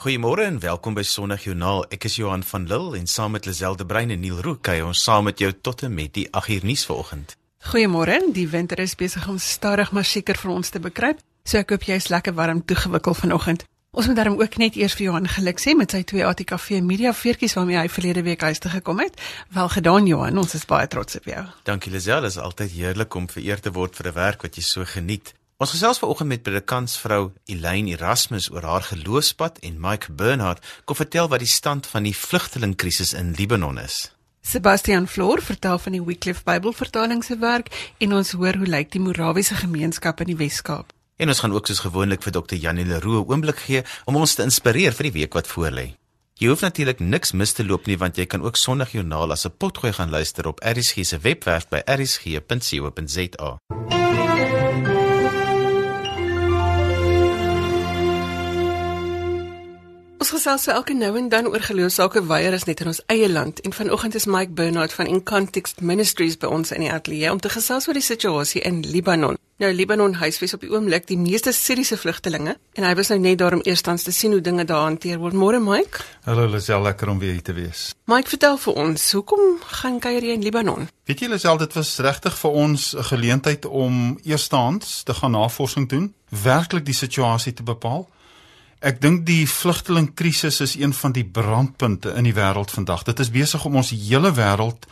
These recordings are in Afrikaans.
Goeiemôre en welkom by Sondagjoernaal. Ek is Johan van Lille en saam met Lazelle de Bruin en Neil Roo kuier ons saam met jou tot en met die 8uur nuus vanoggend. Goeiemôre. Die winter is besig om stadig maar seker vir ons te bekruip. So ek hoop jy's lekker warm toegewikkel vanoggend. Ons moet daarom ook net eers vir Johan geluk sê met sy twee ATKV media veertjies waarmee hy verlede week huis toe gekom het. Wel gedaan Johan, ons is baie trots op jou. Dankie dit is altyd heerlik om vereer te word vir 'n werk wat jy so geniet. Ons gesels vanoggend met predikantsvrou Elaine Erasmus oor haar geloofspad en Mike Bernard kom vertel wat die stand van die vlugtelingkrisis in Libanon is. Sebastian Floor vertel van die Wycliffe Bybelvertaling se werk en ons hoor hoe lyk die Morawiese gemeenskap in die Wes-Kaap. En ons gaan ook soos gewoonlik vir Dr. Janie Leroux 'n oomblik gee om ons te inspireer vir die week wat voorlê. Jy hoef natuurlik niks mis te loop nie want jy kan ook Sondagjoernaal as 'n potgooi gaan luister op ERSG se webwerf by ersg.co.za. gesels so elke nou en dan oor geloofsake weier is net in ons eie land en vanoggend is Mike Bernard van In Context Ministries by ons in die ateljee om te gesels oor die situasie in Libanon. Nou Libanon huisves op die oomblik die meeste Siriëse vlugtelinge en hy was nou net daar om eerstens te sien hoe dinge daar hanteer word. Môre Mike. Hallo Lisel, lekker om weer hier te wees. Mike, vertel vir ons, hoekom gaan kuier jy in Libanon? Weet jy Lisel, dit was regtig vir ons 'n geleentheid om eerstens te gaan navorsing doen, werklik die situasie te bepaal. Ek dink die vlugtelingkrisis is een van die brandpunte in die wêreld vandag. Dit is besig om ons hele wêreld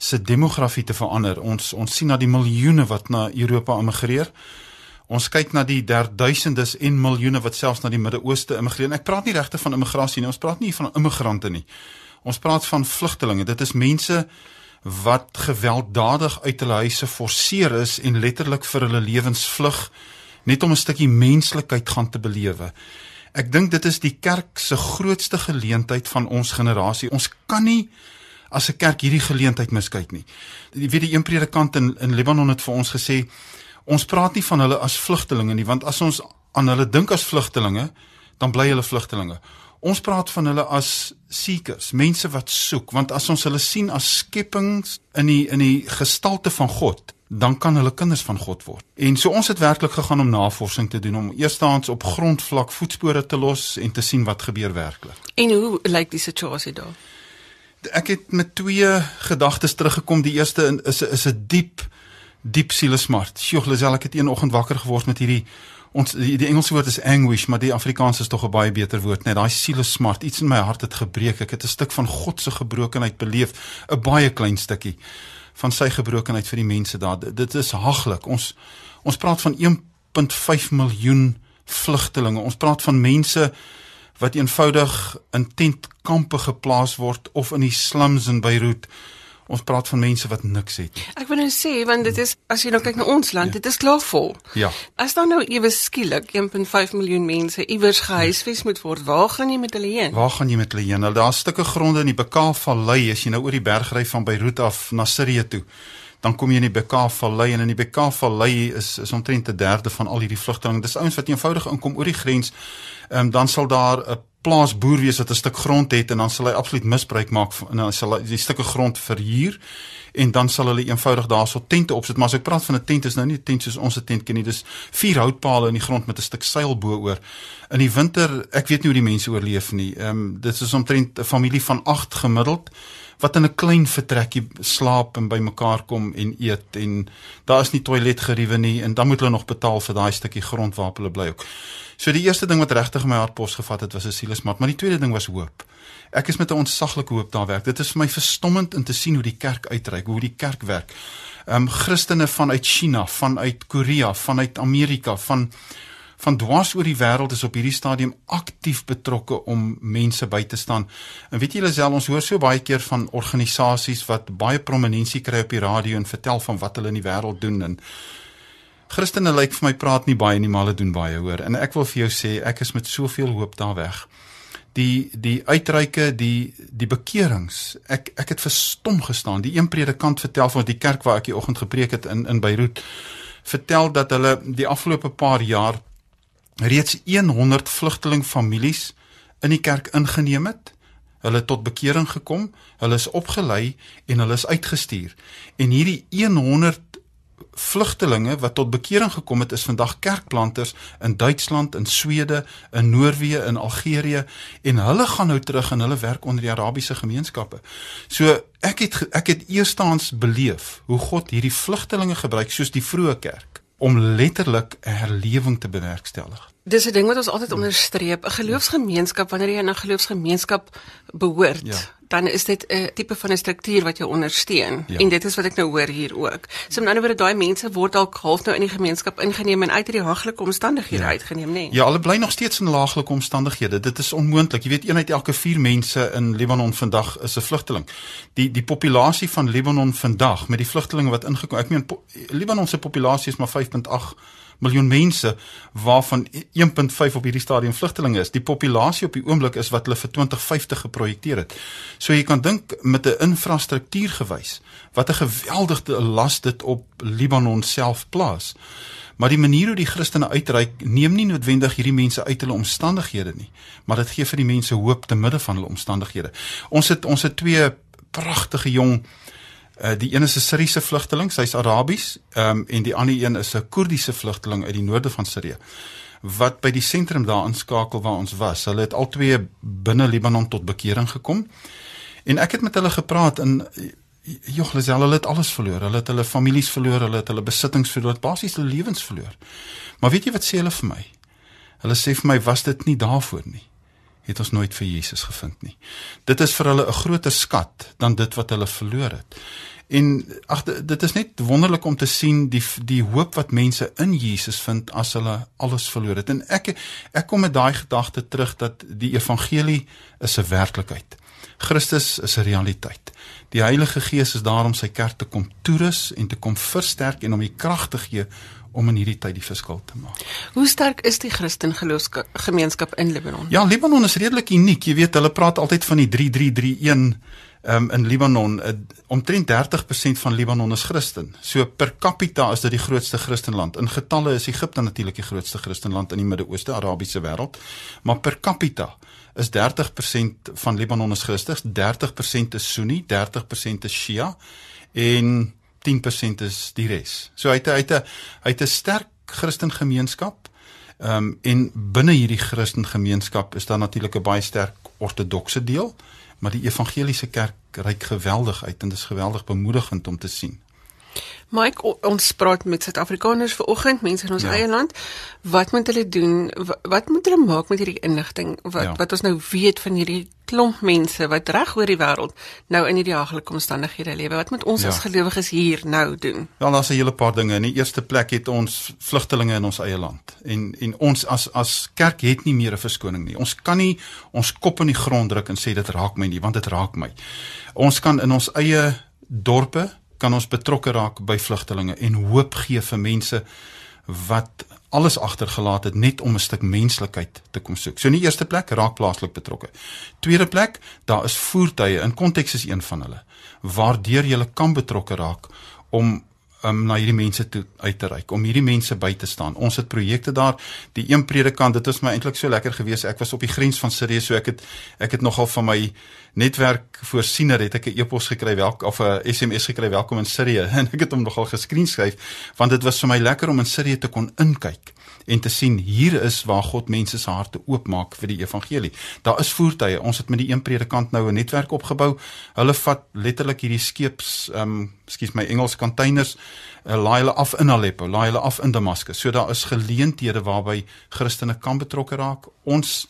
se demografie te verander. Ons ons sien na die miljoene wat na Europa immigreer. Ons kyk na die derduisendes en miljoene wat selfs na die Midde-Ooste immigreer. Ek praat nie regtig van immigrasie nie. Ons praat nie van immigrante nie. Ons praat van vlugtelinge. Dit is mense wat gewelddadig uit hulle huise forceer is en letterlik vir hulle lewens vlug net om 'n stukkie menslikheid gaan te belewe. Ek dink dit is die kerk se grootste geleentheid van ons generasie. Ons kan nie as 'n kerk hierdie geleentheid miskyk nie. Jy weet die een predikant in in Libanon het vir ons gesê ons praat nie van hulle as vlugtelinge nie, want as ons aan hulle dink as vlugtelinge, dan bly hulle vlugtelinge. Ons praat van hulle as seekers, mense wat soek, want as ons hulle sien as skepings in die in die gestalte van God, dan kan hulle kinders van God word. En so ons het werklik gegaan om navorsing te doen om eerstens op grondvlak voetspore te los en te sien wat gebeur werklik. En hoe lyk die situasie daar? Ek het met twee gedagtes teruggekom. Die eerste is is 'n diep diep sielesmart. Sjoe, Lisel, ek het een oggend wakker geword met hierdie ons die, die Engelse woord is anguish, maar die Afrikaans is tog 'n baie beter woord, net daai sielesmart. Iets in my hart het gebreek. Ek het 'n stuk van God se gebrokenheid beleef, 'n baie klein stukkie van sy gebrokenheid vir die mense daar. Dit is haglik. Ons ons praat van 1.5 miljoen vlugtelinge. Ons praat van mense wat eenvoudig in tentkampe geplaas word of in die slums in Beirut. Ons praat van mense wat niks het. Ek wil nou sê want dit is as jy nou kyk na ons land, ja. dit is klaar vol. Ja. As dan nou ewe skielik 1.5 miljoen mense iewers gehuisves moet word, waar gaan jy met hulle heen? Waar gaan jy met hulle heen? Nou daar's stukke gronde in die Bekaa-vallei as jy nou oor die bergry van Beirut af na Sirië toe. Dan kom jy in die Bekaa-vallei en in die Bekaa-vallei is is omtrent 'n derde van al hierdie vlugtelinge. Dis ouens wat eenvoudig inkom oor die grens. Ehm um, dan sal daar 'n plaasboer wees wat 'n stuk grond het en dan sal hy absoluut misbruik maak en dan sal hy die stukke grond verhuur en dan sal hulle eenvoudig daarso tente opsit. Maar as ek praat van 'n tent is nou nie 'n tent soos ons 'n tent ken nie. Dis vier houtpale in die grond met 'n stuk seil bo oor. In die winter ek weet nie hoe die mense oorleef nie. Ehm um, dit is omtrent 'n familie van 8 gemiddeld wat in 'n klein vertrekkie slaap en bymekaar kom en eet en daar is nie toiletgeriewe nie en dan moet hulle nog betaal vir daai stukkie grond waar hulle bly ook. So die eerste ding wat regtig my hart pos gevat het was 'n sielesmat, maar die tweede ding was hoop. Ek is met 'n ontsaglike hoop daar werk. Dit is vir my verstommend om te sien hoe die kerk uitreik, hoe die kerk werk. Ehm um, Christene vanuit China, vanuit Korea, vanuit Amerika, van van dwars oor die wêreld is op hierdie stadium aktief betrokke om mense by te staan. En weet julle self ons hoor so baie keer van organisasies wat baie prominensie kry op die radio en vertel van wat hulle in die wêreld doen en Christene lyk vir my praat nie baie nie, maar hulle doen baie, hoor. En ek wil vir jou sê, ek is met soveel hoop daar weg. Die die uitreike, die die bekerings. Ek ek het verstom gestaan. Die een predikant vertel van die kerk waar ek die oggend gepreek het in in Beirut, vertel dat hulle die afgelope paar jaar reeds 100 vlugteling families in die kerk ingeneem het. Hulle het tot bekering gekom, hulle is opgelei en hulle is uitgestuur. En hierdie 100 vlugtelinge wat tot bekering gekom het is vandag kerkplanters in Duitsland, in Swede, in Noorwe, in Algerië en hulle gaan nou terug en hulle werk onder die Arabiese gemeenskappe. So ek het ek het eerstens beleef hoe God hierdie vlugtelinge gebruik soos die vroeë kerk om letterlik 'n herlewing te bewerkstellig. Dis 'n ding wat ons altyd onderstreep, 'n geloofsgemeenskap wanneer jy in 'n geloofsgemeenskap behoort. Ja dan is dit 'n tipe van 'n struktuur wat jou ondersteun ja. en dit is wat ek nou hoor hier ook. So met ander woorde daai mense word dalk half nou in die gemeenskap ingeneem en uit hierdie haaglike omstandighede ja. uitgeneem, nê? Nee? Ja, hulle bly nog steeds in laaglike omstandighede. Dit is onmoontlik. Jy weet een uit elke 4 mense in Libanon vandag is 'n vlugteling. Die die populasie van Libanon vandag met die vlugtelinge wat ingekom, ek meen Libanon se populasie is maar 5.8 miljoen mense waarvan 1.5 op hierdie stadium vlugtelinge is. Die populasie op die oomblik is wat hulle vir 2050 geprojekteer het. So jy kan dink met 'n infrastruktuur gewys wat 'n geweldige las dit op Libanon self plaas. Maar die manier hoe die Christene uitreik, neem nie noodwendig hierdie mense uit hulle omstandighede nie, maar dit gee vir die mense hoop te midde van hulle omstandighede. Ons het ons het twee pragtige jong Uh, die een is 'n Syriese vlugteling, sy's Arabies, um, en die ander een is 'n Koerdiese vlugteling uit die noorde van Sirië wat by die sentrum daar inskakel waar ons was. Hulle het al twee binne Libanon tot bekering gekom. En ek het met hulle gepraat en joh, hulle sê hulle het alles verloor. Hulle het hulle families verloor, hulle het hulle besittings verloor, basies hulle lewens verloor. Maar weet jy wat sê hulle vir my? Hulle sê vir my was dit nie daarvoor nie het ons nooit vir Jesus gevind nie. Dit is vir hulle 'n groter skat dan dit wat hulle verloor het. En ag dit is net wonderlik om te sien die die hoop wat mense in Jesus vind as hulle alles verloor het. En ek ek kom met daai gedagte terug dat die evangelie is 'n werklikheid. Christus is 'n realiteit. Die Heilige Gees is daar om sy kerk te kom toerus en te kom versterk en om die krag te gee om in hierdie tyd die verskil te maak. Hoe sterk is die Christen geloofsgemeenskap in Libanon? Ja, Libanon is redelik uniek. Jy weet, hulle praat altyd van die 3331 Um, in Libanon uh, omtrent 30% van Libanon is Christen. So per capita is dit die grootste Christenland. In getalle is Egipte natuurlik die grootste Christenland in die Midde-Ooste, Arabiese wêreld, maar per capita is 30% van Libanon is Christus, 30% is Sunni, 30% is Shia en 10% is die res. So hy het hy het 'n hy het 'n sterk Christen gemeenskap. Ehm um, en binne hierdie Christen gemeenskap is daar natuurlik 'n baie sterk ortodokse deel, maar die evangeliese kerk reik geweldig uit en dit is geweldig bemoedigend om te sien. Mike, ons praat met Suid-Afrikaners vanoggend, mense in ons ja. eie land. Wat moet hulle doen? Wat moet hulle maak met hierdie inligting wat ja. wat ons nou weet van hierdie klomp mense wat reg oor die wêreld nou in hierdie haglike omstandighede lewe? Wat moet ons ja. as gelowiges hier nou doen? Wel, daar's 'n hele paar dinge. In die eerste plek het ons vlugtelinge in ons eie land. En en ons as as kerk het nie meer 'n verskoning nie. Ons kan nie ons kop in die grond druk en sê dit raak my nie, want dit raak my. Ons kan in ons eie dorpe kan ons betrokke raak by vlugtelinge en hoop gee vir mense wat alles agtergelaat het net om 'n stuk menslikheid te kom soek. So in die eerste plek raak plaaslik betrokke. Tweede plek, daar is voertuie in konteks is een van hulle waardeur jy kan betrokke raak om um, na hierdie mense toe uit te reik, om hierdie mense by te staan. Ons het projekte daar. Die een predikant, dit was my eintlik so lekker geweest. Ek was op die grens van Sirië, so ek het ek het nogal van my netwerk voorsiener het ek 'n e-pos gekry welk of 'n SMS gekry welkom in Sirië en ek het hom nogal geskreen skryf want dit was vir my lekker om in Sirië te kon inkyk en te sien hier is waar God mense se harte oopmaak vir die evangelie. Daar is voertuie. Ons het met die een predikant nou 'n netwerk opgebou. Hulle vat letterlik hierdie skeeps, ehm, um, skus my Engels containers, uh, laai hulle af in Aleppo, laai hulle af in Damaskus. So daar is geleenthede waarby Christene kan betrokke raak. Ons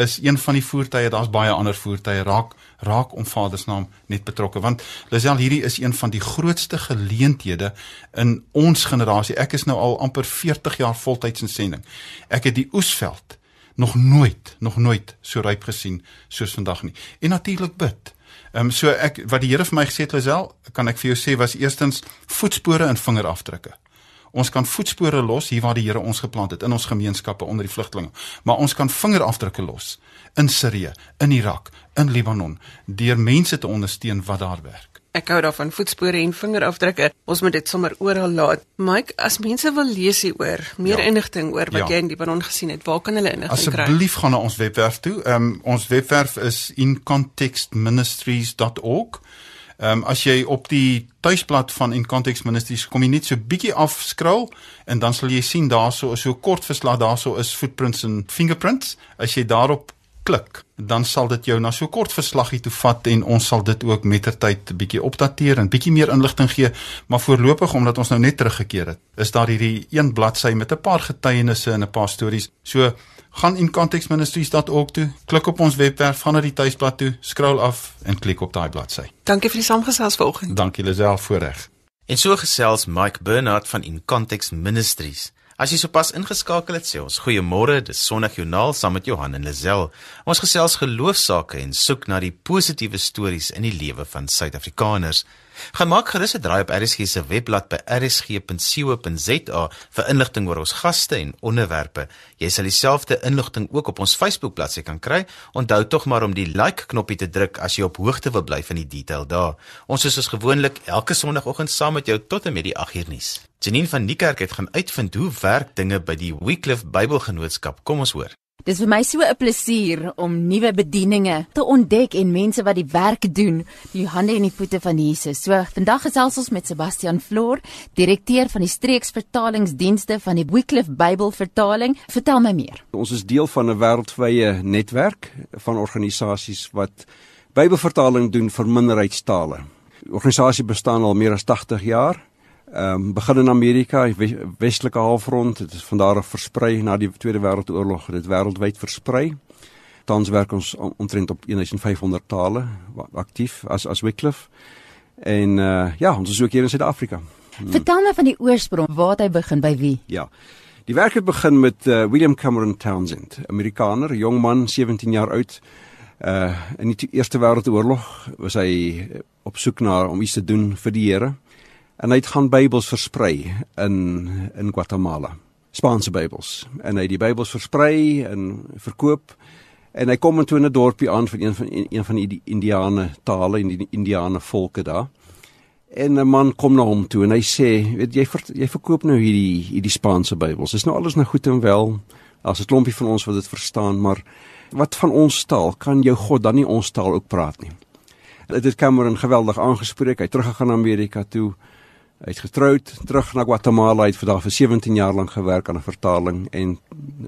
is een van die voertuie, daar's baie ander voertuie raak raak om Vader se naam net betrokke want Lisel hierdie is een van die grootste geleenthede in ons generasie. Ek is nou al amper 40 jaar voltyds in sending. Ek het die oesveld nog nooit nog nooit so ryp gesien soos vandag nie. En natuurlik bid. Ehm um, so ek wat die Here vir my gesê het Lisel, kan ek vir jou sê was eerstens voetspore en vingerafdrukke. Ons kan voetspore los hier waar die Here ons geplant het in ons gemeenskappe onder die vlugtelinge. Maar ons kan vingerafdrukke los in Sirië, in Irak, in Libanon deur mense te ondersteun wat daar werk. Ek hou daarvan voetspore en vingerafdrukke. Ons moet dit sommer oral laat. Mike, as mense wil lees hieroor, meer ja. inligting oor wat ja. jy in Libanon gesien het, waar kan hulle inligting kry? Asseblief gaan na ons webwerf toe. Um, ons webwerf is incontextministries.org. Ehm um, as jy op die tuisblad van In Context Ministries kom jy net so bietjie afskrol en dan sal jy sien daarso is so kort verslag daarso is footprints en fingerprints. As jy daarop klik, dan sal dit jou na so kort verslaggie toe vat en ons sal dit ook mettertyd 'n bietjie opdateer en bietjie meer inligting gee, maar voorlopig omdat ons nou net teruggekeer het, is daar hierdie een bladsy met 'n paar getuienisse en 'n paar stories. So gaan in contextministries.org toe, klik op ons webwerf, gaan na die tuisblad toe, skrol af en klik op daai bladsy. Dankie vir die saamgesels vanoggend. Dankie Lisel voorreg. En so gesels Mike Bernard van In Context Ministries. As jy sopas ingeskakel het, sê ons goeiemôre, dis Sondag Joernaal saam met Johan en Lazel. Ons gesels geloofsaake en soek na die positiewe stories in die lewe van Suid-Afrikaners. Gemaak gerus 'n draai op RSG se webblad by rsg.co.za vir inligting oor ons gaste en onderwerpe. Jy sal dieselfde inligting ook op ons Facebook bladsy kan kry. Onthou tog maar om die like knoppie te druk as jy op hoogte wil bly van die detail daar. Ons is soos gewoonlik elke Sondagoggend saam met jou tot en met die 8uur nuus. Janine van Niekerk het gaan uitvind hoe werk dinge by die Wycliffe Bybelgenootskap. Kom ons hoor. Dis vir my so 'n plesier om nuwe bedieninge te ontdek en mense wat die werk doen, die hande en die voete van Jesus. So vandag gesels ons met Sebastian Floor, direkteur van die streeksvertalingsdienste van die Wycliffe Bybelvertaling. Vertel my meer. Ons is deel van 'n wêreldwye netwerk van organisasies wat Bybelvertaling doen vir minderheidstale. Die organisasie bestaan al meer as 80 jaar Ehm um, begin in Amerika, die westelike halfrond, dit is van daar af versprei na die Tweede Wêreldoorlog, dit wêreldwyd versprei. Tans werk ons omtrent op 1500 tale aktief as as Wycliffe. En uh ja, ons is ook hier in Suid-Afrika. Hmm. Vertel my van die oorsprong, waar het hy begin by wie? Ja. Die werk het begin met uh, William Cameron Townsend, Amerikaner, jong man, 17 jaar oud. Uh in die Eerste Wêreldoorlog was hy op soek na om iets te doen vir die Here en hy het gaan Bybels versprei in in Guatemala. Spaanse Bybels. En hy het die Bybels versprei en verkoop en hy kom into 'n dorpie aan van een van een van die Indiane tale en die Indiane volke daar. En 'n man kom na hom toe en hy sê, weet jy ver, jy verkoop nou hierdie hierdie Spaanse Bybels. Dis nou alles nou goed en wel as 'n klompie van ons wat dit verstaan, maar wat van ons taal kan jou God dan nie ons taal ook praat nie. Dit het Cameron geweldig aangespreek. Hy teruggegaan Amerika toe. Hy het getroud, terug na Guatemala, hy het vir daar vir 17 jaar lank gewerk aan 'n vertaling en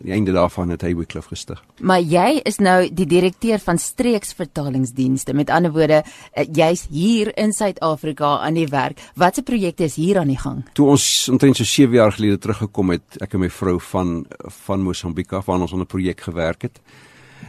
die einde daarvan het hy Wycliffe gestig. Maar jy is nou die direkteur van streeksvertalingsdienste. Met ander woorde, eh, jy's hier in Suid-Afrika aan die werk. Watse projekte is hier aan die gang? Toe ons omtrent so 7 jaar gelede teruggekom het, ek en my vrou van van Mosambika, waar ons aan 'n projek gewerk het,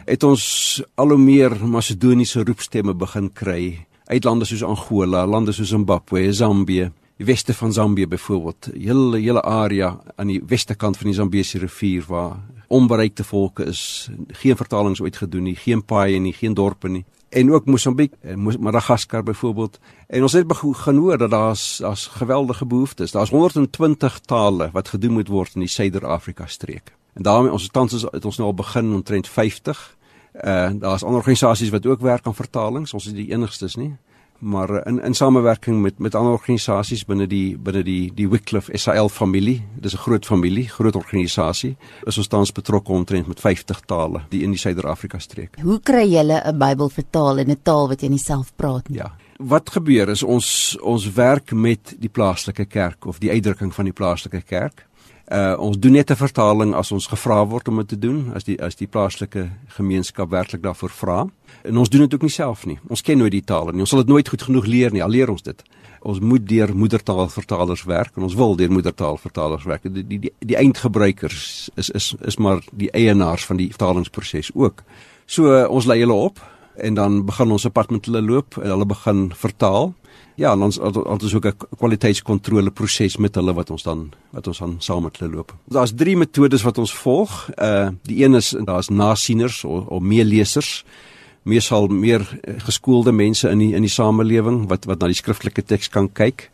het ons al hoe meer Macedoniese roepstemme begin kry uit lande soos Angola, lande soos Zimbabwe, Zambië die weste van Zambië byvoorbeeld, hele hele area aan die weste kant van die Zambiese rivier waar onbereikte volke is, geen vertalings ooit gedoen nie, geen paaie nie, geen dorpe nie. En ook Mosambiek en Madagaskar byvoorbeeld. En ons het begin hoor dat daar's daar's geweldige behoeftes. Daar's 120 tale wat gedoen moet word in die Suider-Afrika streek. En daarmee ons tans is het ons nou al begin omtrent 50. Uh daar's ander organisasies wat ook werk aan vertalings. Ons is die enigstes nie maar eh, in in samewerking met met ander organisasies binne die binne die die Wycliffe SAL familie. Dis 'n groot familie, groot organisasie. Is ons tans betrokke omtrent met 50 tale die in die Suider-Afrika streek. Hoe kry julle 'n Bybel vertaal in 'n taal wat jy nie self praat nie? Ja. Wat gebeur is ons ons werk met die plaaslike kerk of die uitdrukking van die plaaslike kerk. Uh ons doen net 'n vertaling as ons gevra word om dit te doen, as die as die plaaslike gemeenskap werklik daarvoor vra. En ons doen dit ook nie self nie. Ons ken nooit die taal nie. Ons sal dit nooit goed genoeg leer nie. Al leer ons dit. Ons moet deur moedertaalvertalers werk en ons wil deur moedertaalvertalers werk. Die die die, die eindgebruikers is is is maar die eienaars van die vertalingsproses ook. So uh, ons lei hulle op en dan begin ons op pad met hulle loop en hulle begin vertaal. Ja, en ons ons is ook 'n kwaliteitskontrole proses met hulle wat ons dan wat ons dan saam met hulle loop. Daar's drie metodes wat ons volg. Uh die een is daar's nasieners of, of meelesers. Meesal meer geskoolde mense in die in die samelewing wat wat na die skriftelike teks kan kyk.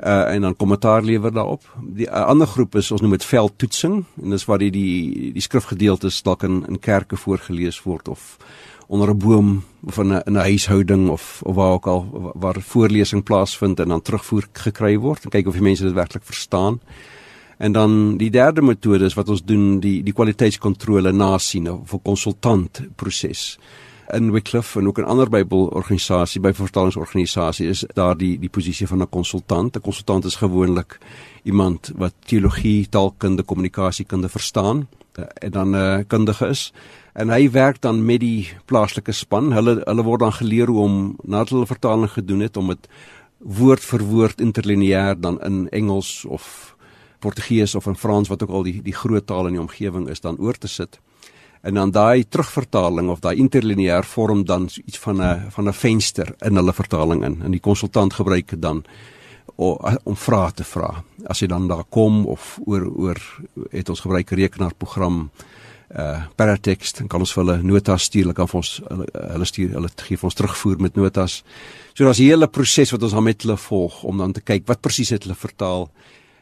Uh en dan kommentaar lewer daarop. Die uh, ander groep is ons noem dit veldtoetsing en dis waar die die die skrifgedeeltes dalk in in kerke voorgeles word of onder 'n boom of in 'n in 'n huishouding of of waar ook al waar voorlesing plaasvind en dan terugvoer gekry word en kyk of die mense dit werklik verstaan. En dan die derde metode is wat ons doen die die kwaliteitskontrole nasien of 'n konsultant proses. in Wycliffe en ook in ander Bybelorganisasie, by vertalingsorganisasie is daar die die posisie van 'n konsultant. 'n Konsultant is gewoonlik iemand wat teologie, taalkunde, kommunikasiekunde verstaan eh, en dan 'n uh, kundige is en hy werk dan met die plaaslike span. Hulle hulle word dan geleer hoe om nadat hulle vertaling gedoen het om dit woord vir woord interlineêr dan in Engels of Portugees of in Frans wat ook al die die groot tale in die omgewing is dan oor te sit en dan daai terugvertaling of daai interlineêr vorm dan iets van 'n van 'n venster in hulle vertaling in en die konsultant gebruik dit dan om vrae te vra. As jy dan daar kom of oor oor het ons gebruik rekenaarprogram uh paratext dan kan ons vir hulle notas stuur, hulle kan vir ons hulle, hulle stuur hulle gee vir ons terugvoer met notas. So daar's 'n hele proses wat ons dan met hulle volg om dan te kyk wat presies het hulle vertaal.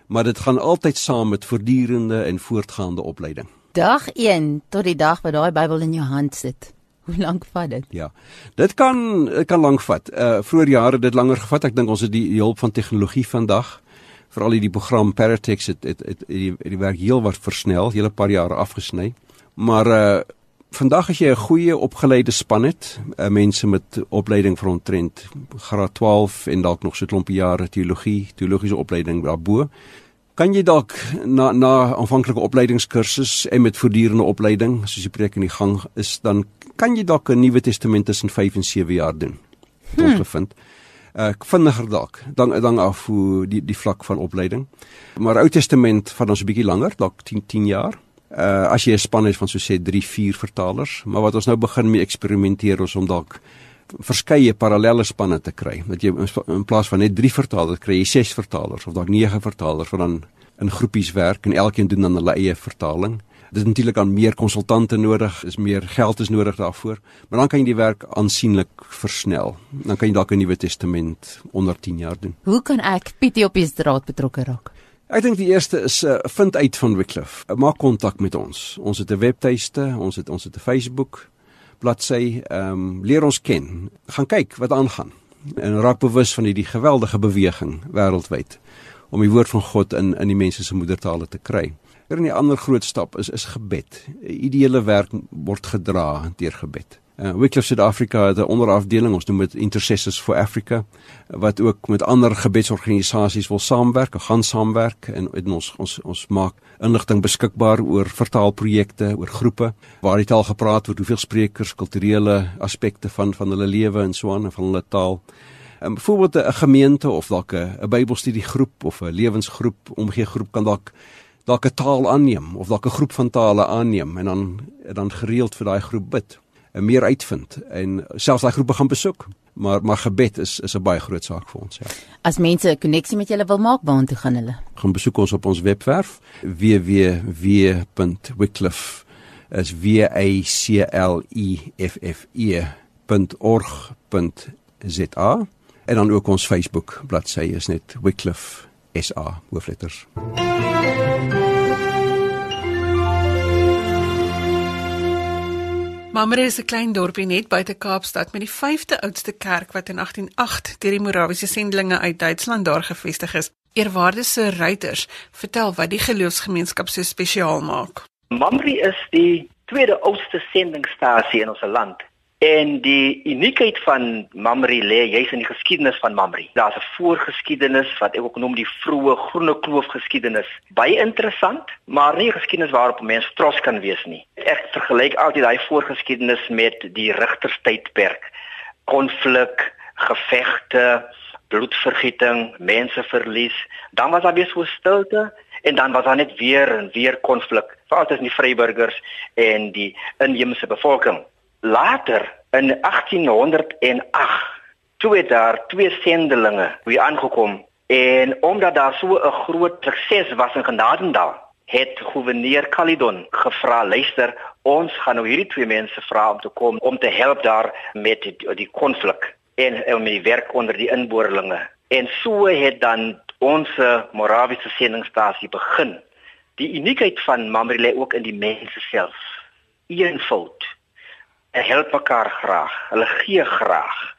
Maar dit gaan altyd saam met voortdurende en voortgaande opleiding. Dag 1 tot die dag wat daai Bybel in jou hand sit. Hoe lank vat dit? Ja. Dit kan dit kan lank vat. Uh vroeër jare het dit langer gevat. Ek dink ons het die, die hulp van tegnologie vandag veral hierdie program Paratex het het het die, die werk heel wat versnel, hele paar jare afgesny. Maar uh vandag as jy 'n goeie opgeleide span het, uh, mense met opleiding vir ontrent graad 12 en dalk nog so 'n klompie jare teologie, teologiese opleiding daarbo, Kan jy dalk na na aanvanklike opleidingskursus en met voortdurende opleiding, soos die preek in die gang is, dan kan jy dalk 'n Nuwe Testament tussen 5 en 7 jaar doen. Hmm. Ons gevind. Ek uh, vinniger dalk, dan dan af hoe die die vlak van opleiding. Maar Ou Testament van ons 'n bietjie langer, dalk 10 10 jaar. Uh as jy 'n span het van so sê 3 4 vertalers, maar wat ons nou begin mee eksperimenteer ons om dalk verskeie parallelle spanne te kry. Dat jy in plaas van net 3 vertalers kry jy 6 vertalers of dalk 9 vertalers wat dan in groepies werk en elkeen doen dan hulle eie vertaling. Dit is natuurlik aan meer konsultante nodig, is meer geld is nodig daarvoor, maar dan kan jy die werk aansienlik versnel. Dan kan jy dalk 'n Nuwe Testament onder 10 jaar doen. Hoe kan ek Pietie op die straat betrokke raak? Ek dink die eerste is uh, vind uit van Wycliffe. Maak kontak met ons. Ons het 'n webtuiste, ons het ons het 'n Facebook bladsy, ehm um, leer ons ken. Gaan kyk wat aangaan en raak bewus van hierdie geweldige beweging wêreldwyd om die woord van God in in die mense se moedertale te kry. Er 'n ander groot stap is is gebed. Ideale werk word gedra deur gebed. Uh, Wycliffe Suid-Afrika het 'n onderafdeling, ons noem dit Intercessors for Africa, wat ook met ander gebedsorganisasies wil saamwerk, gaan saamwerk en, en ons ons ons maak inligting beskikbaar oor vertaalprojekte, oor groepe waar die taal gepraat word, hoeveel sprekers, kulturele aspekte van van hulle lewe en so aan en van hulle taal. En byvoorbeeld 'n gemeente of dalk 'n Bybelstudiegroep of 'n lewensgroep, omgee groep kan dalk dalk 'n taal aanneem of dalk 'n groep van tale aanneem en dan dan gereeld vir daai groep bid en meer uitvind en selfs daai groepe gaan besoek. Maar maar gebed is is 'n baie groot saak vir ons, ja. As mense 'n koneksie met julle wil maak, waar toe gaan hulle? Gaan besoek ons op ons webwerf www.wycliffe as w a c l e f f e.org.za en dan ook ons Facebook bladsy is net Wycliffe SA hoofletters. Mamre is 'n klein dorpie net buite Kaapstad met die 5de oudste kerk wat in 1808 deur die Morawiese sendelinge uit Duitsland daar gevestig is. Eerwaarde se ruiters, vertel wat die geloofsgemeenskap so spesiaal maak. Mamre is die tweede oudste sendingstasie in ons land En die uniekheid van Mamre lê juis in die geskiedenis van Mamre. Daar's 'n voorgeskiedenis wat ek ook noem die vroeë groene kloof geskiedenis. Baie interessant, maar nie geskiedenis waarop mense trots kan wees nie. Ek vergelyk altyd daai voorgeskiedenis met die rigterstydperk. Konflik, gevegte, bloedvergieting, menseverlies. Dan was daar weer so stilte en dan was daar net weer en weer konflik, veral tussen die vryburgers en die inheemse bevolking. Later in 1808 toe het daar twee sendelinge weer aangekom. En omdat daar so 'n groot sukses was in Genadendal het gouverneur Calidon gevra luister ons gaan nou hierdie twee mense vra om te kom om te help daar met die konflik en om die werk onder die inboorlinge. En so het dan ons Morawiese sendingstasie begin. Die uniekheid van Mamre lê ook in die mense self. Eenvoud help mekaar graag. Hulle gee graag.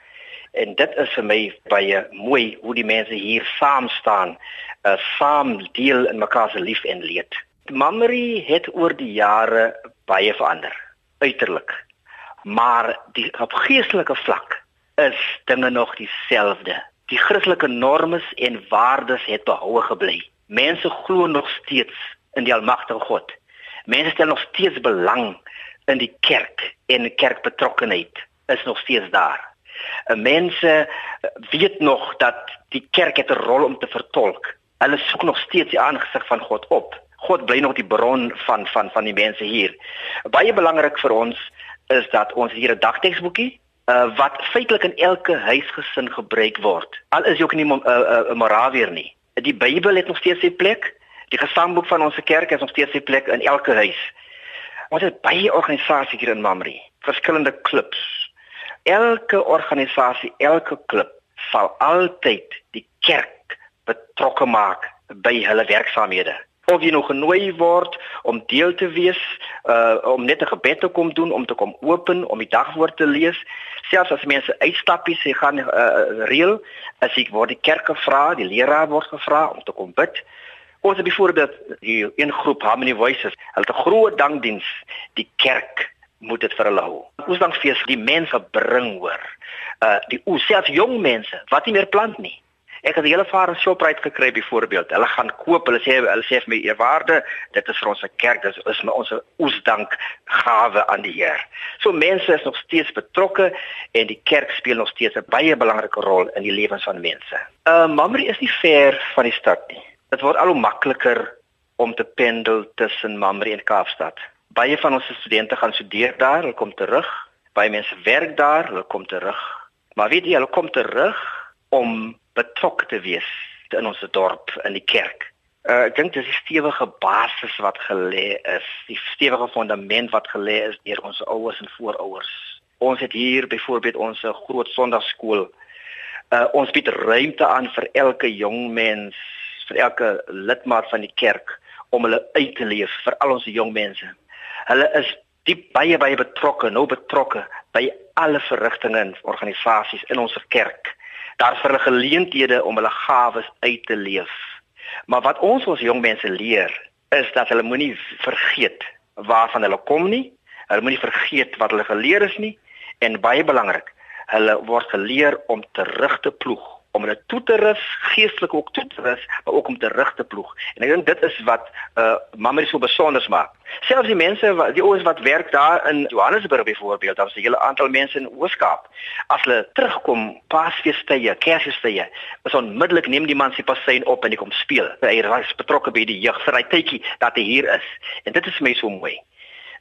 En dit is vir my baie mooi hoe die mense hier saam staan, uh, saam deel in mekaar se lief en leed. Mamri het oor die jare baie verander, uiterlik. maar die op geestelike vlak is dinge nog dieselfde. Die Christelike norme en waardes het behoue gebly. Mense glo nog steeds in die almagtige God. Mense stel nog steeds belang in die kerk en kerkbetrokkenheid is nog steeds daar. En mense weet nog dat die kerk het 'n rol om te vertolk. Hulle soek nog steeds die aangesig van God op. God bly nog die bron van van van die mense hier. Baie belangrik vir ons is dat ons hier 'n dagteksboekie uh, wat feitelik in elke huisgesin gebruik word. Al is jy ook nie 'n uh, uh, Morawier nie. Die Bybel het nog steeds sy plek. Die gesangboek van ons kerk het nog steeds sy plek in elke huis. Ons het baie organisasies hier in Mamre, verskillende klubs. Elke organisasie, elke klub sal altyd die kerk betrokke maak by hulle werksaamhede. Of jy nog genooi word om deel te wees, uh om net 'n gebed te kom doen, om te kom open, om die dagwoord te lees, selfs as mense uitstappies se gaan uh reël, as ek word die kerk gevra, die leraar word gevra om te kom bid. Ons het byvoorbeeld die een groep Harmony Voices, hulle het 'n groot dankdiens. Die kerk moet dit vir hulle hou. Ons dankfees die mense bring hoor. Uh die o self jong mense wat nie meer plant nie. Ek het 'n hele vare shoprite gekry byvoorbeeld. Hulle gaan koop, hulle sê hulle sê vir my eerwaarde, dit is vir ons kerk, dit is my ons oesdank gawe aan die Here. So mense is nog steeds betrokke en die kerk speel nog steeds 'n baie belangrike rol in die lewens van mense. Uh Mamre is nie ver van die stad nie. Dit word al hoe makliker om te pendel tussen Mamre en Kaapstad. Baie van ons studente gaan studeer daar, hulle kom terug. Baie mense werk daar, hulle kom terug. Maar weet jy, hulle kom terug om betrokke te wees in ons dorp in die kerk. Uh, ek dink dis 'n stewige basis wat gelê is, die stewige fondament wat gelê is deur ons ouers en voorouers. Ons het hier byvoorbeeld ons groot Sondagskool. Uh, ons bied ruimte aan vir elke jong mens vir elke lidmaat van die kerk om hulle uit te leef vir al ons jong mense. Hulle is diep baie baie betrokke, nou betrokke by alle verrigtinge en organisasies in ons kerk. Daar is vir hulle geleenthede om hulle gawes uit te leef. Maar wat ons ons jong mense leer is dat hulle moenie vergeet waarvan hulle kom nie. Hulle moenie vergeet wat hulle geleer is nie en baie belangrik, hulle word geleer om terug te ploeg om hulle toe te rus, geestelik ook toe te rus, maar ook om te rig te ploeg. En ek dink dit is wat uh Mamrie so besonder maak. Selfs die mense wat die ouens wat werk daar in Johannesburg byvoorbeeld, daar's 'n hele aantal mense in Ooskaap. As hulle terugkom Paasfeestye, Kersfeestye, is onmiddellik neem die man sy passein op en hy kom speel. Hy is betrokke by die jeug vir hy tydjie dat hy hier is. En dit is vir my so mooi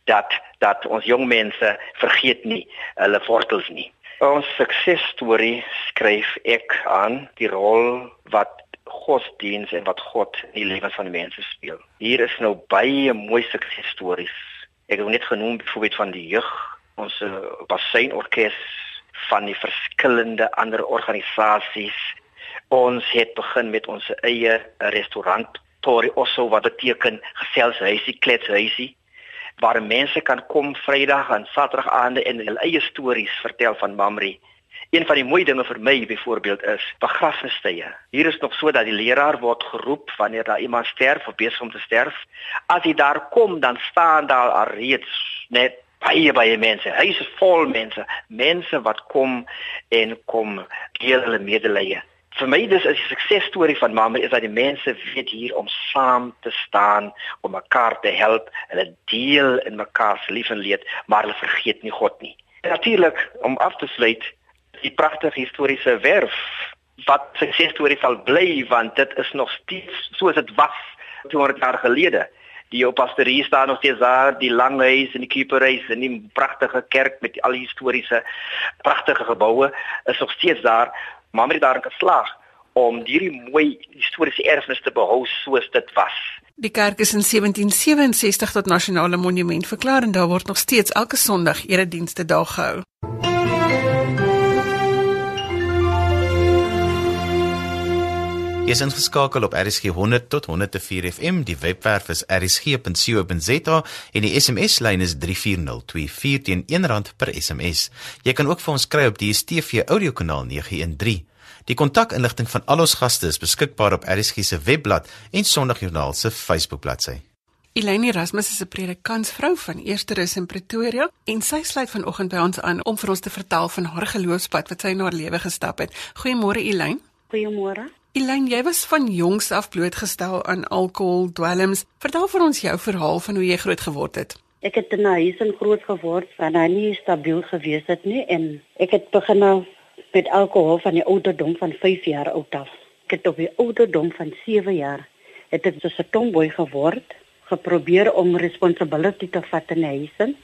dat dat ons jong mense vergeet nie hulle wortels nie. Ons suksesstorie skryf ek aan die rol wat godsdiens en wat God in die lewens van die mense speel. Hier is nou baie mooi suksesstories. Ek het net genoem byvoorbeeld van die jeug, ons uh, basseinorkes van die verskillende ander organisasies. Ons het begin met ons eie restaurant Tori Osso wat beteken geselshuisie, kletshuisie waar mense kan kom Vrydag en Saterdag aande en hulle eie stories vertel van Mamri. Een van die mooi dinge vir my byvoorbeeld is begrafnistye. Hier is nog so dat die leraar word geroep wanneer daar iemand sterf of besig om te sterf. As hy daar kom, dan staan daar al reeds net baie baie mense. Hy is vol mense, mense wat kom en kom deel hulle medelee vir my dis 'n suksesstorie van mamma is dat die mense weet hier om saam te staan om mekaar te help 'n deel in mekaar se lief en leed maar hulle vergeet nie God nie. Natuurlik om af te sluit die pragtige historiese werf wat suksesstorie sal bly want dit is nog steeds soos dit was 200 jaar gelede. Die ou pastorie staan nog steeds daar, die lang huis en die keeperhuis en die pragtige kerk met al die historiese pragtige geboue is nog steeds daar Mamre daar geslaag om hierdie mooi historiese erfenis te behou soos dit was. Die kerk is in 1767 tot nasionale monument verklaar en daar word nog steeds elke Sondag eredienste daar gehou. Jy is ingeskakel op RSG 100 tot 104 FM. Die webwerf is rsg.co.za en die SMS-lyn is 34024 teen R1 per SMS. Jy kan ook vir ons kry op die DStv audiokanaal 913. Die kontakinligting van al ons gaste is beskikbaar op RSG se webblad en Sondagjoernaal se Facebook bladsy. Elaine Erasmus is 'n predikantsvrou van Eersterus in Pretoria en sy sluit vanoggend by ons aan om vir ons te vertel van haar geloofspad wat sy in haar lewe gestap het. Goeiemôre Elaine. Goeiemôre. Elaine, jy was van jongs af blootgestel aan alkohol, dwelms. Vertel vir ons jou verhaal van hoe jy groot geword het. Ek het in 'n huis in groot geword waar hy nie stabiel gewees het nie en ek het begin met alkohol van die ouderdom van 5 jaar oud af. Ek het op die ouderdom van 7 jaar het ek so 'n tomboy geword geprobeer om responsibility te vat in die huis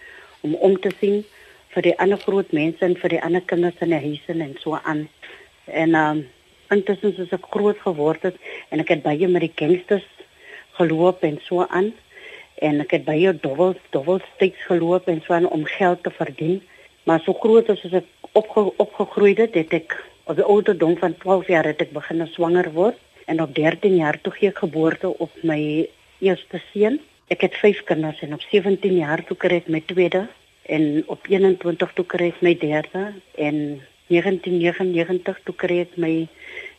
om om te sien vir die ander groot mense en vir die ander kinders in die huis en so aan. En um intussen is ek groot geword het, en ek het baie met die gangsters geloop en so aan en ek het baie dobbel dobbel steeds geloop en so aan om geld te verdien. Maar so groot as ek opge, opgegroei het, het ek op die ouderdom van 12 jaar het ek begin swanger word en op 13 jaar toe gee ek geboorte op my eerste seun. Ek het 5 kinders en op 17 jaar toe kry ek my tweede en op 21 toe kry ek my derde en 1999 toe kry ek my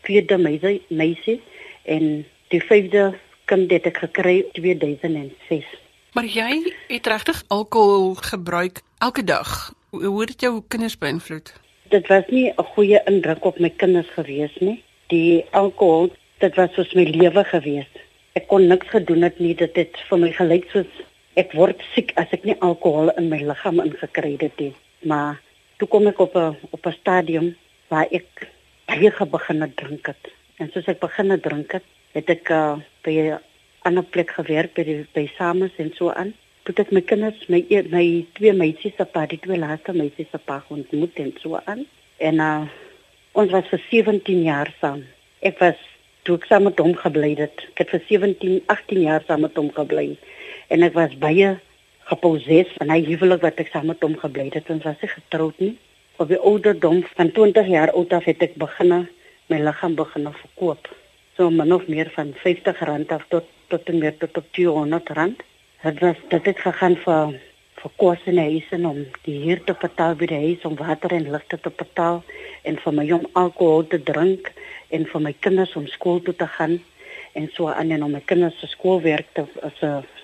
vierde meisie meisie en die vyfde kind het ek gekry 2006. Maar jy het regtig alkohol gebruik elke dag. Hoe het dit jou kinders beïnvloed? Dit was nie 'n goeie indruk op my kinders gewees nie. Die alkohol, dit was soos my lewe gewees ek kon niks gedoen het nie dit het vir my gelyk soos ek word siek as ek nie alkohol in my liggaam ingekry het nie maar toe kom ek op 'n op 'n stadium waar ek baie begin drink het en soos ek begin drink het het ek uh, by 'n ander plek gewerk by die, by Samus en so aan toe ek my kinders my my twee meisies se pa die twee laaste meisies se pa ontmoet en so aan en uh, ons was vir 17 jaar saam ek was toe ek saam met hom gebly het. Ek het vir 17, 18 jaar saam met hom gebly. En ek was baie geposes van hy huwelik wat ek saam met hom gebly het. Ons was nie getroud nie. Op die ouderdom van 20 jaar oud af het ek begin my liggaam begin verkoop. So min of meer van 50 rand af tot tot en meer tot op 200 rand. Dit was dit het gegaan vir vir en om die huur te betaal by die huis om water en lig te betaal en vir my om alkohol te drink en vir my kinders om skool toe te gaan en so aan en om my kinders se skoolwerk te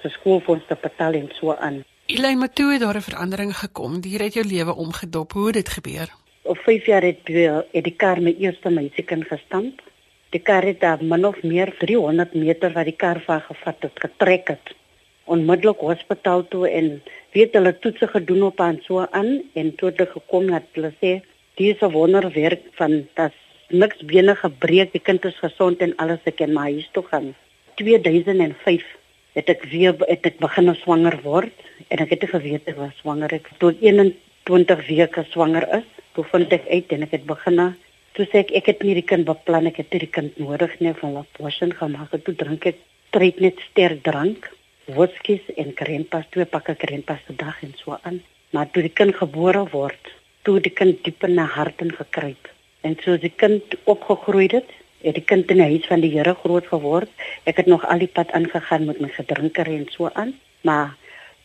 se skoolfonds te betaal en so aan. Elaine, maar toe het daar 'n verandering gekom. Hier het jou lewe omgedop. Hoe het dit gebeur? Op 5 jaar het het die kar my eerste meisiekind gestamp. Die kar het daar min of meer 300 meter wat die kar van gevat het, getrek het. Onmiddellik hospitaal toe en weet hulle toetse gedoen op aan so aan en toe het gekom dat hulle sê dis 'n wonderwerk van dat niks bene gebreek, die kind is gesond en alles ek kan maar huis toe gaan. 2005 het ek weer het ek begin swanger word en ek het geweet ek was swanger ek tot 21 weke swanger is. Toe vind ek uit en ek het begin toe sê ek ek het nie die kind beplan ek het die kind nodig nie van 'n abortion gemaak. Toe drink ek tred net sterk drank, whisky en krempas, twee pakke krempas per dag en so aan. Maar toe die kind gebore word, toe die kind diep in my hart in gekruip. En so die kind opgegroei het, het die kind in die huis van die Here groot geword. Ek het nog al die pad aangegaan met my gedrinker en so aan, maar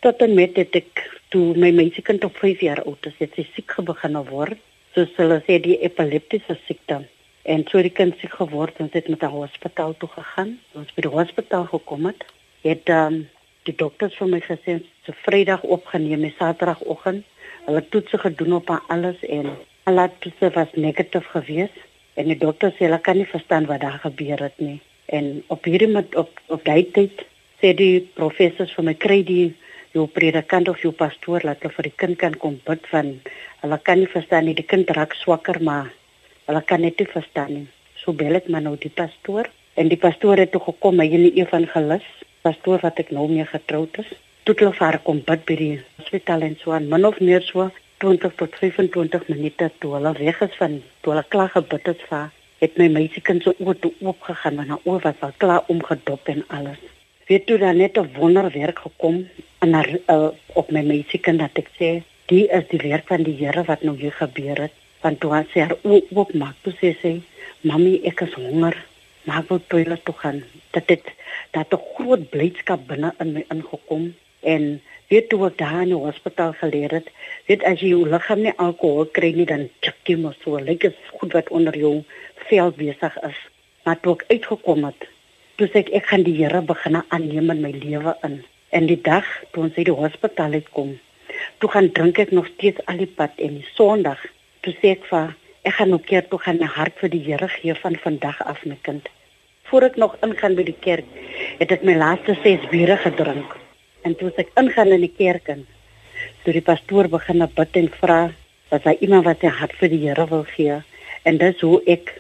tot en met dit ek toe my meisiekind op 5 jaar oud is, het sy siek begin word. So hulle sê die epileptiese siekte. En so die kind siek geword en het met 'n hospitaal toe gegaan. Ons by die hospitaal gekom het, het um, die dokters vir my gesê se Vrydag opgeneem, Saterdagoggend. Hulle het toetse gedoen op alles en Alle toetse was negatief geweest en die dokter sê hulle kan nie verstaan wat daar gebeur het nie. En op hierdie met op op daai tyd sê die professors vir my kry die jou predikant of jou pastoor laat hulle vir die kind kan kom bid van hulle kan nie verstaan nie die kind raak swakker maar hulle kan net nie verstaan nie. So bel ek maar nou die pastoor en die pastoor het toe gekom hy die evangelis pastoor wat ek nou mee getroud is. Toe hulle vir kom bid by die hospitaal en so aan min of meer so 20 tot 25 minute toe hulle weg is van toe hulle klaar gebid het vir het my meisiekind so oor toe oopgegaan want haar oor was al klaar omgedop en alles. Weet toe dan net 'n wonderwerk gekom en haar uh, op my meisiekind dat ek sê die is die werk van die Here wat nou hier gebeur het. Want toe sy haar oop oop maak, toe sê sy, "Mamy, ek is honger. Maar ek wil toilet toe gaan." Dat dit dat 'n groot blydskap binne in my ingekom en weet toe ek daar in die hospitaal geleer het, weet as jy jou liggaam nie alkohol kry nie dan tik jy mos so lyk dit goed wat onder jou vel besig is. Maar toe ek uitgekom het, toe sê ek ek gaan die Here begin aanneem in my lewe in. En die dag toe ons uit die hospitaal uitkom, toe gaan drink ek nog steeds al die pad en die Sondag, toe sê ek vir ek gaan nog keer toe gaan my hart vir die Here gee van vandag af my kind. Voor ek nog ingaan by die kerk, het ek my laaste 6 biere gedrink. En toe ek ingaan in die kerk en toe die pastoor begin bid en vra dat hy iemand wat sy hart vir die Here wil gee? En dis hoe ek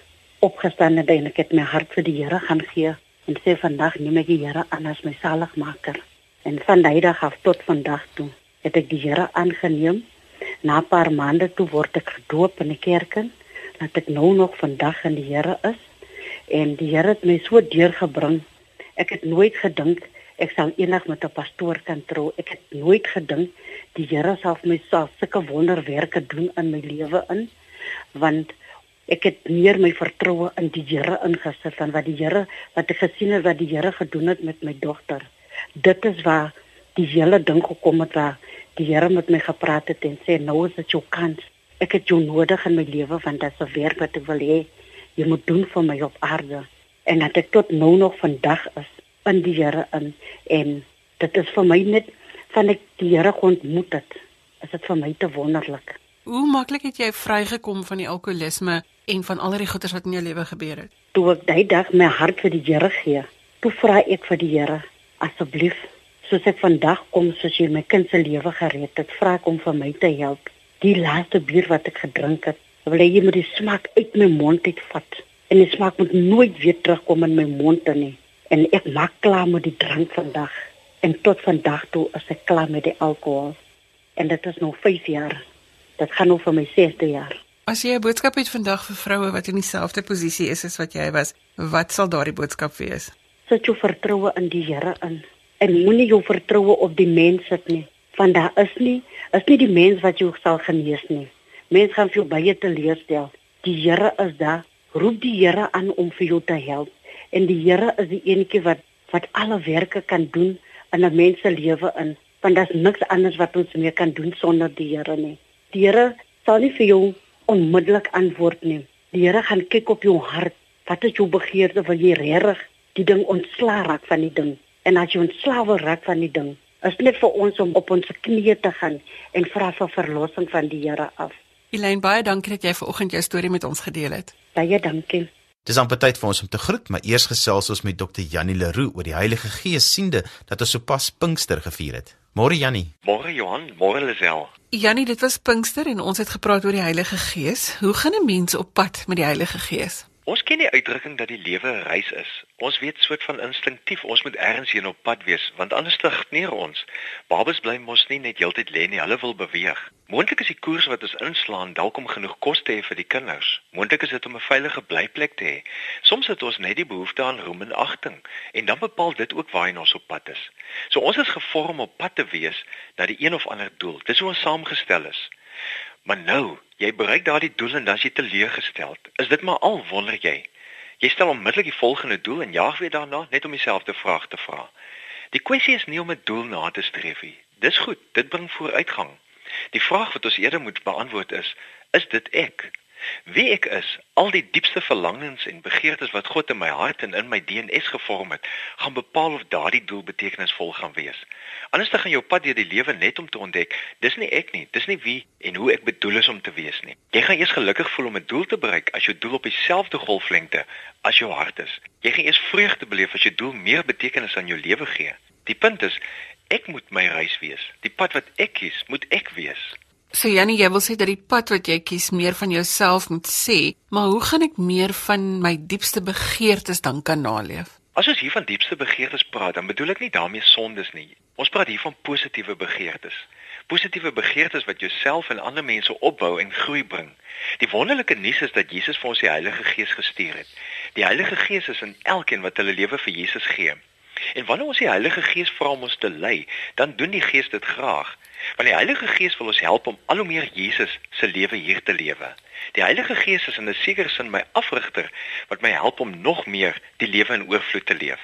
opgestaan het en ek het my hart vir die Here gaan gee en sê vandag neem ek die Here aan as my saligmaker. En van daai dag af tot vandag toe het ek die Here aangeneem. Na 'n paar maande toe word ek gedoop in die kerk en dat ek nou nog vandag in die Here is. En die Here het my so deurgebring. Ek het nooit gedink ek sal eendag met 'n pastoor kan trou. Ek het nooit gedink die Here sal vir my sulke wonderwerke doen in my lewe in want ek het meer my vertroue in die Here ingesit van wat die Here wat ek gesien het wat die Here gedoen het met my dogter. Dit is waar die hele ding gekom het waar die Here met my gepraat het en sê nou is dit jou kans. Ek het jou nodig in my lewe want dit is 'n werk wat ek wil hê jy moet doen vir my op aarde. En dat ek tot nou nog vandag is in die Here in en dit is vir my net van ek die Here ontmoet het, is dit vir my te wonderlik. Hoe maklik het jy vrygekom van die alkoholisme en van al die goeters wat in jou lewe gebeur het? Toe ek daai dag my hart vir die Here gee, toe vra ek vir die Here, asseblief, soos ek vandag kom soos jy my kind se lewe gered het, vra ek om vir my te help. Die laaste bier wat ek gedrink het, wil jy moet die smaak uit my mond uitvat en die smaak moet nooit weer terugkom in my mond nie. En ek maak klaar met die drank vandag en tot vandag toe is ek klaar met die alkohol. En dit is nog 5 jaar. Dit gaan nog vir my 6de jaar. As jy 'n boodskap het vandag vir vroue wat in dieselfde posisie is as wat jy was, wat sal daardie boodskap wees? Sit jou vertroue in die Here in en moenie jou vertroue op die mens sit nie, want daar is nie is nie die mens wat jou sal genees nie. Mense gaan vir jou baie teleurstel. Die Here is daar. Roep die Here aan om vir jou te help en die Here is die enetjie wat wat alle werke kan doen in 'n mens se lewe in, want daar's niks anders wat ons meer kan doen sonder die Here nie. Die Here sal nie vir jou onmiddellik antwoord nie. Die Here gaan kyk op jou hart. Wat is jou begeerte? Wil jy regtig die ding ontslaa raak van die ding? En as jy ontslaa wil raak van die ding, is net vir ons om op ons knieë te gaan en vra vir verlossing van die Here af. Elaine, baie dankie dat jy vanoggend jou storie met ons gedeel het. Baie dankie. Dis amper tyd vir ons om te groet, maar eers gesels ons met Dr. Jannie Leroux oor die Heilige Gees siende dat ons sopas Pinkster gevier het. Môre Jannie. Môre Johan, môre Lisel. Jannie, dit was Pinkster en ons het gepraat oor die Heilige Gees. Hoe gaan 'n mens op pad met die Heilige Gees? Ons ken die uitdrukking dat die lewe 'n reis is. Ons weet soort van instinktief ons moet ergens heen op pad wees, want anders stagneer ons. Babas bly mos nie net heeltyd lê nie, hulle wil beweeg. Moontlik is die koers wat ons inslaan dalk om genoeg kos te hê vir die kinders. Moontlik is dit om 'n veilige blyplek te hê. Soms het ons net die behoefte aan roem en agting, en dan bepaal dit ook waarheen ons op pad is. So ons is gevorm op pad te wees na die een of ander doel. Dis hoe ons saamgestel is. Maar nou, jy bereik daardie doel en dan is jy teleurgestel. Is dit maar al wonder jy? Jy stel onmiddellik die volgende doel en jaag weer daarna net om dieselfde vraag te vra. Die kwessie is nie om 'n doel na te streef nie. Dis goed, dit bring vooruitgang. Die vraag wat ons eerder moet beantwoord is: Is dit ek? Wie ek is, al die diepste verlangens en begeertes wat God in my hart en in my DNS gevorm het, gaan bepaal of daardie doel betekenisvol gaan wees. Anders dan gaan jou pad deur die lewe net om te ontdek, dis nie ek nie, dis nie wie en hoe ek bedoel is om te wees nie. Jy gaan eers gelukkig voel om 'n doel te bereik as jou doel op dieselfde golflengte as jou hart is. Jy gaan eers vreugde beleef as jou doel meer betekenis aan jou lewe gee. Die punt is, ek moet my reis wees. Die pad wat ek kies, moet ek wees. So Jannie, jy wil sê dat die pad wat jy kies meer van jouself moet sê, maar hoe gaan ek meer van my diepste begeertes dan kan naleef? As ons hier van diepste begeertes praat, dan bedoel ek nie daarmee sondes nie. Ons praat hier van positiewe begeertes. Positiewe begeertes wat jouself en ander mense opbou en groei bring. Die wonderlike nuus is dat Jesus vir ons die Heilige Gees gestuur het. Die Heilige Gees is in elkeen wat hulle lewe vir Jesus gee. En wanneer ons die Heilige Gees vra om ons te lei, dan doen die Gees dit graag. Want die Heilige Gees wil ons help om al hoe meer Jesus se lewe hier te lewe. Die Heilige Gees is in 'n sekere sin my afrigter wat my help om nog meer die lewe in oorvloed te leef.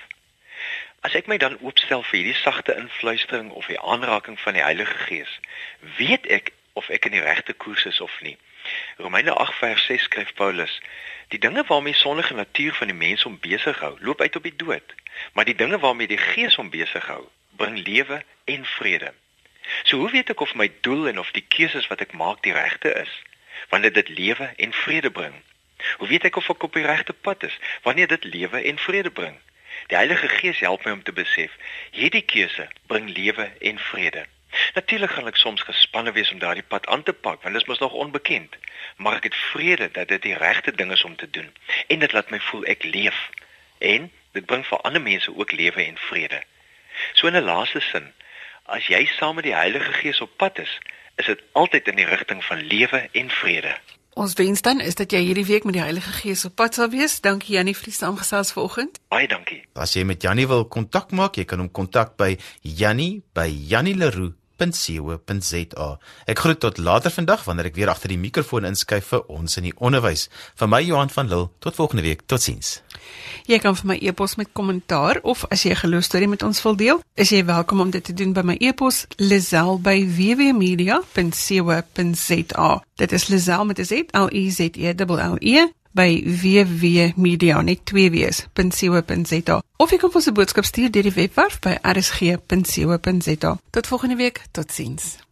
As ek my dan oopstel vir hierdie sagte influistering of die aanraking van die Heilige Gees, weet ek of ek in die regte koers is of nie. Romeine 8 vers 6 skryf Paulus: Die dinge waarmee sondige natuur van die mens hom besig hou, loop uit op die dood, maar die dinge waarmee die Gees hom besig hou, bring lewe en vrede. So hoe weet ek of my doel en of die keuses wat ek maak die regte is? Wanneer dit lewe en vrede bring. Hoe weet ek of ek op die regte pad is? Wanneer dit lewe en vrede bring. Die Heilige Gees help my om te besef hierdie keuse bring lewe en vrede. Natuurlik gaan ek soms gespanne wees om daardie pad aan te pak want dit is mos nog onbekend, maar ek het vrede dat dit die regte ding is om te doen en dit laat my voel ek leef en dit bring vir ander mense ook lewe en vrede. So in 'n laaste sin, as jy saam met die Heilige Gees op pad is, is dit altyd in die rigting van lewe en vrede. Ons wens dan is dat jy hierdie week met die Heilige Gees op pad sal wees. Dankie Jannie vir die saamgesels vanoggend. Baie dankie. As jy met Jannie wil kontak maak, jy kan hom kontak by jannie@jannieleroux.co.za. Ek groet tot later vandag wanneer ek weer agter die mikrofoon inskuif vir ons in die onderwys. Van my Johan van Lille, tot volgende week. Totsiens. Jy kan vir my e-pos met kommentaar of as jy 'n geloostorie met ons wil deel, is jy welkom om dit te doen by my e-pos lizel@wwmedia.co.za. Dit is lizel met 'n z l i z e l l e by wwmedia net twee wees.co.za. Of jy kan vir ons 'n boodskap stuur deur die webwerf by rsg.co.za. Tot volgende week, totsiens.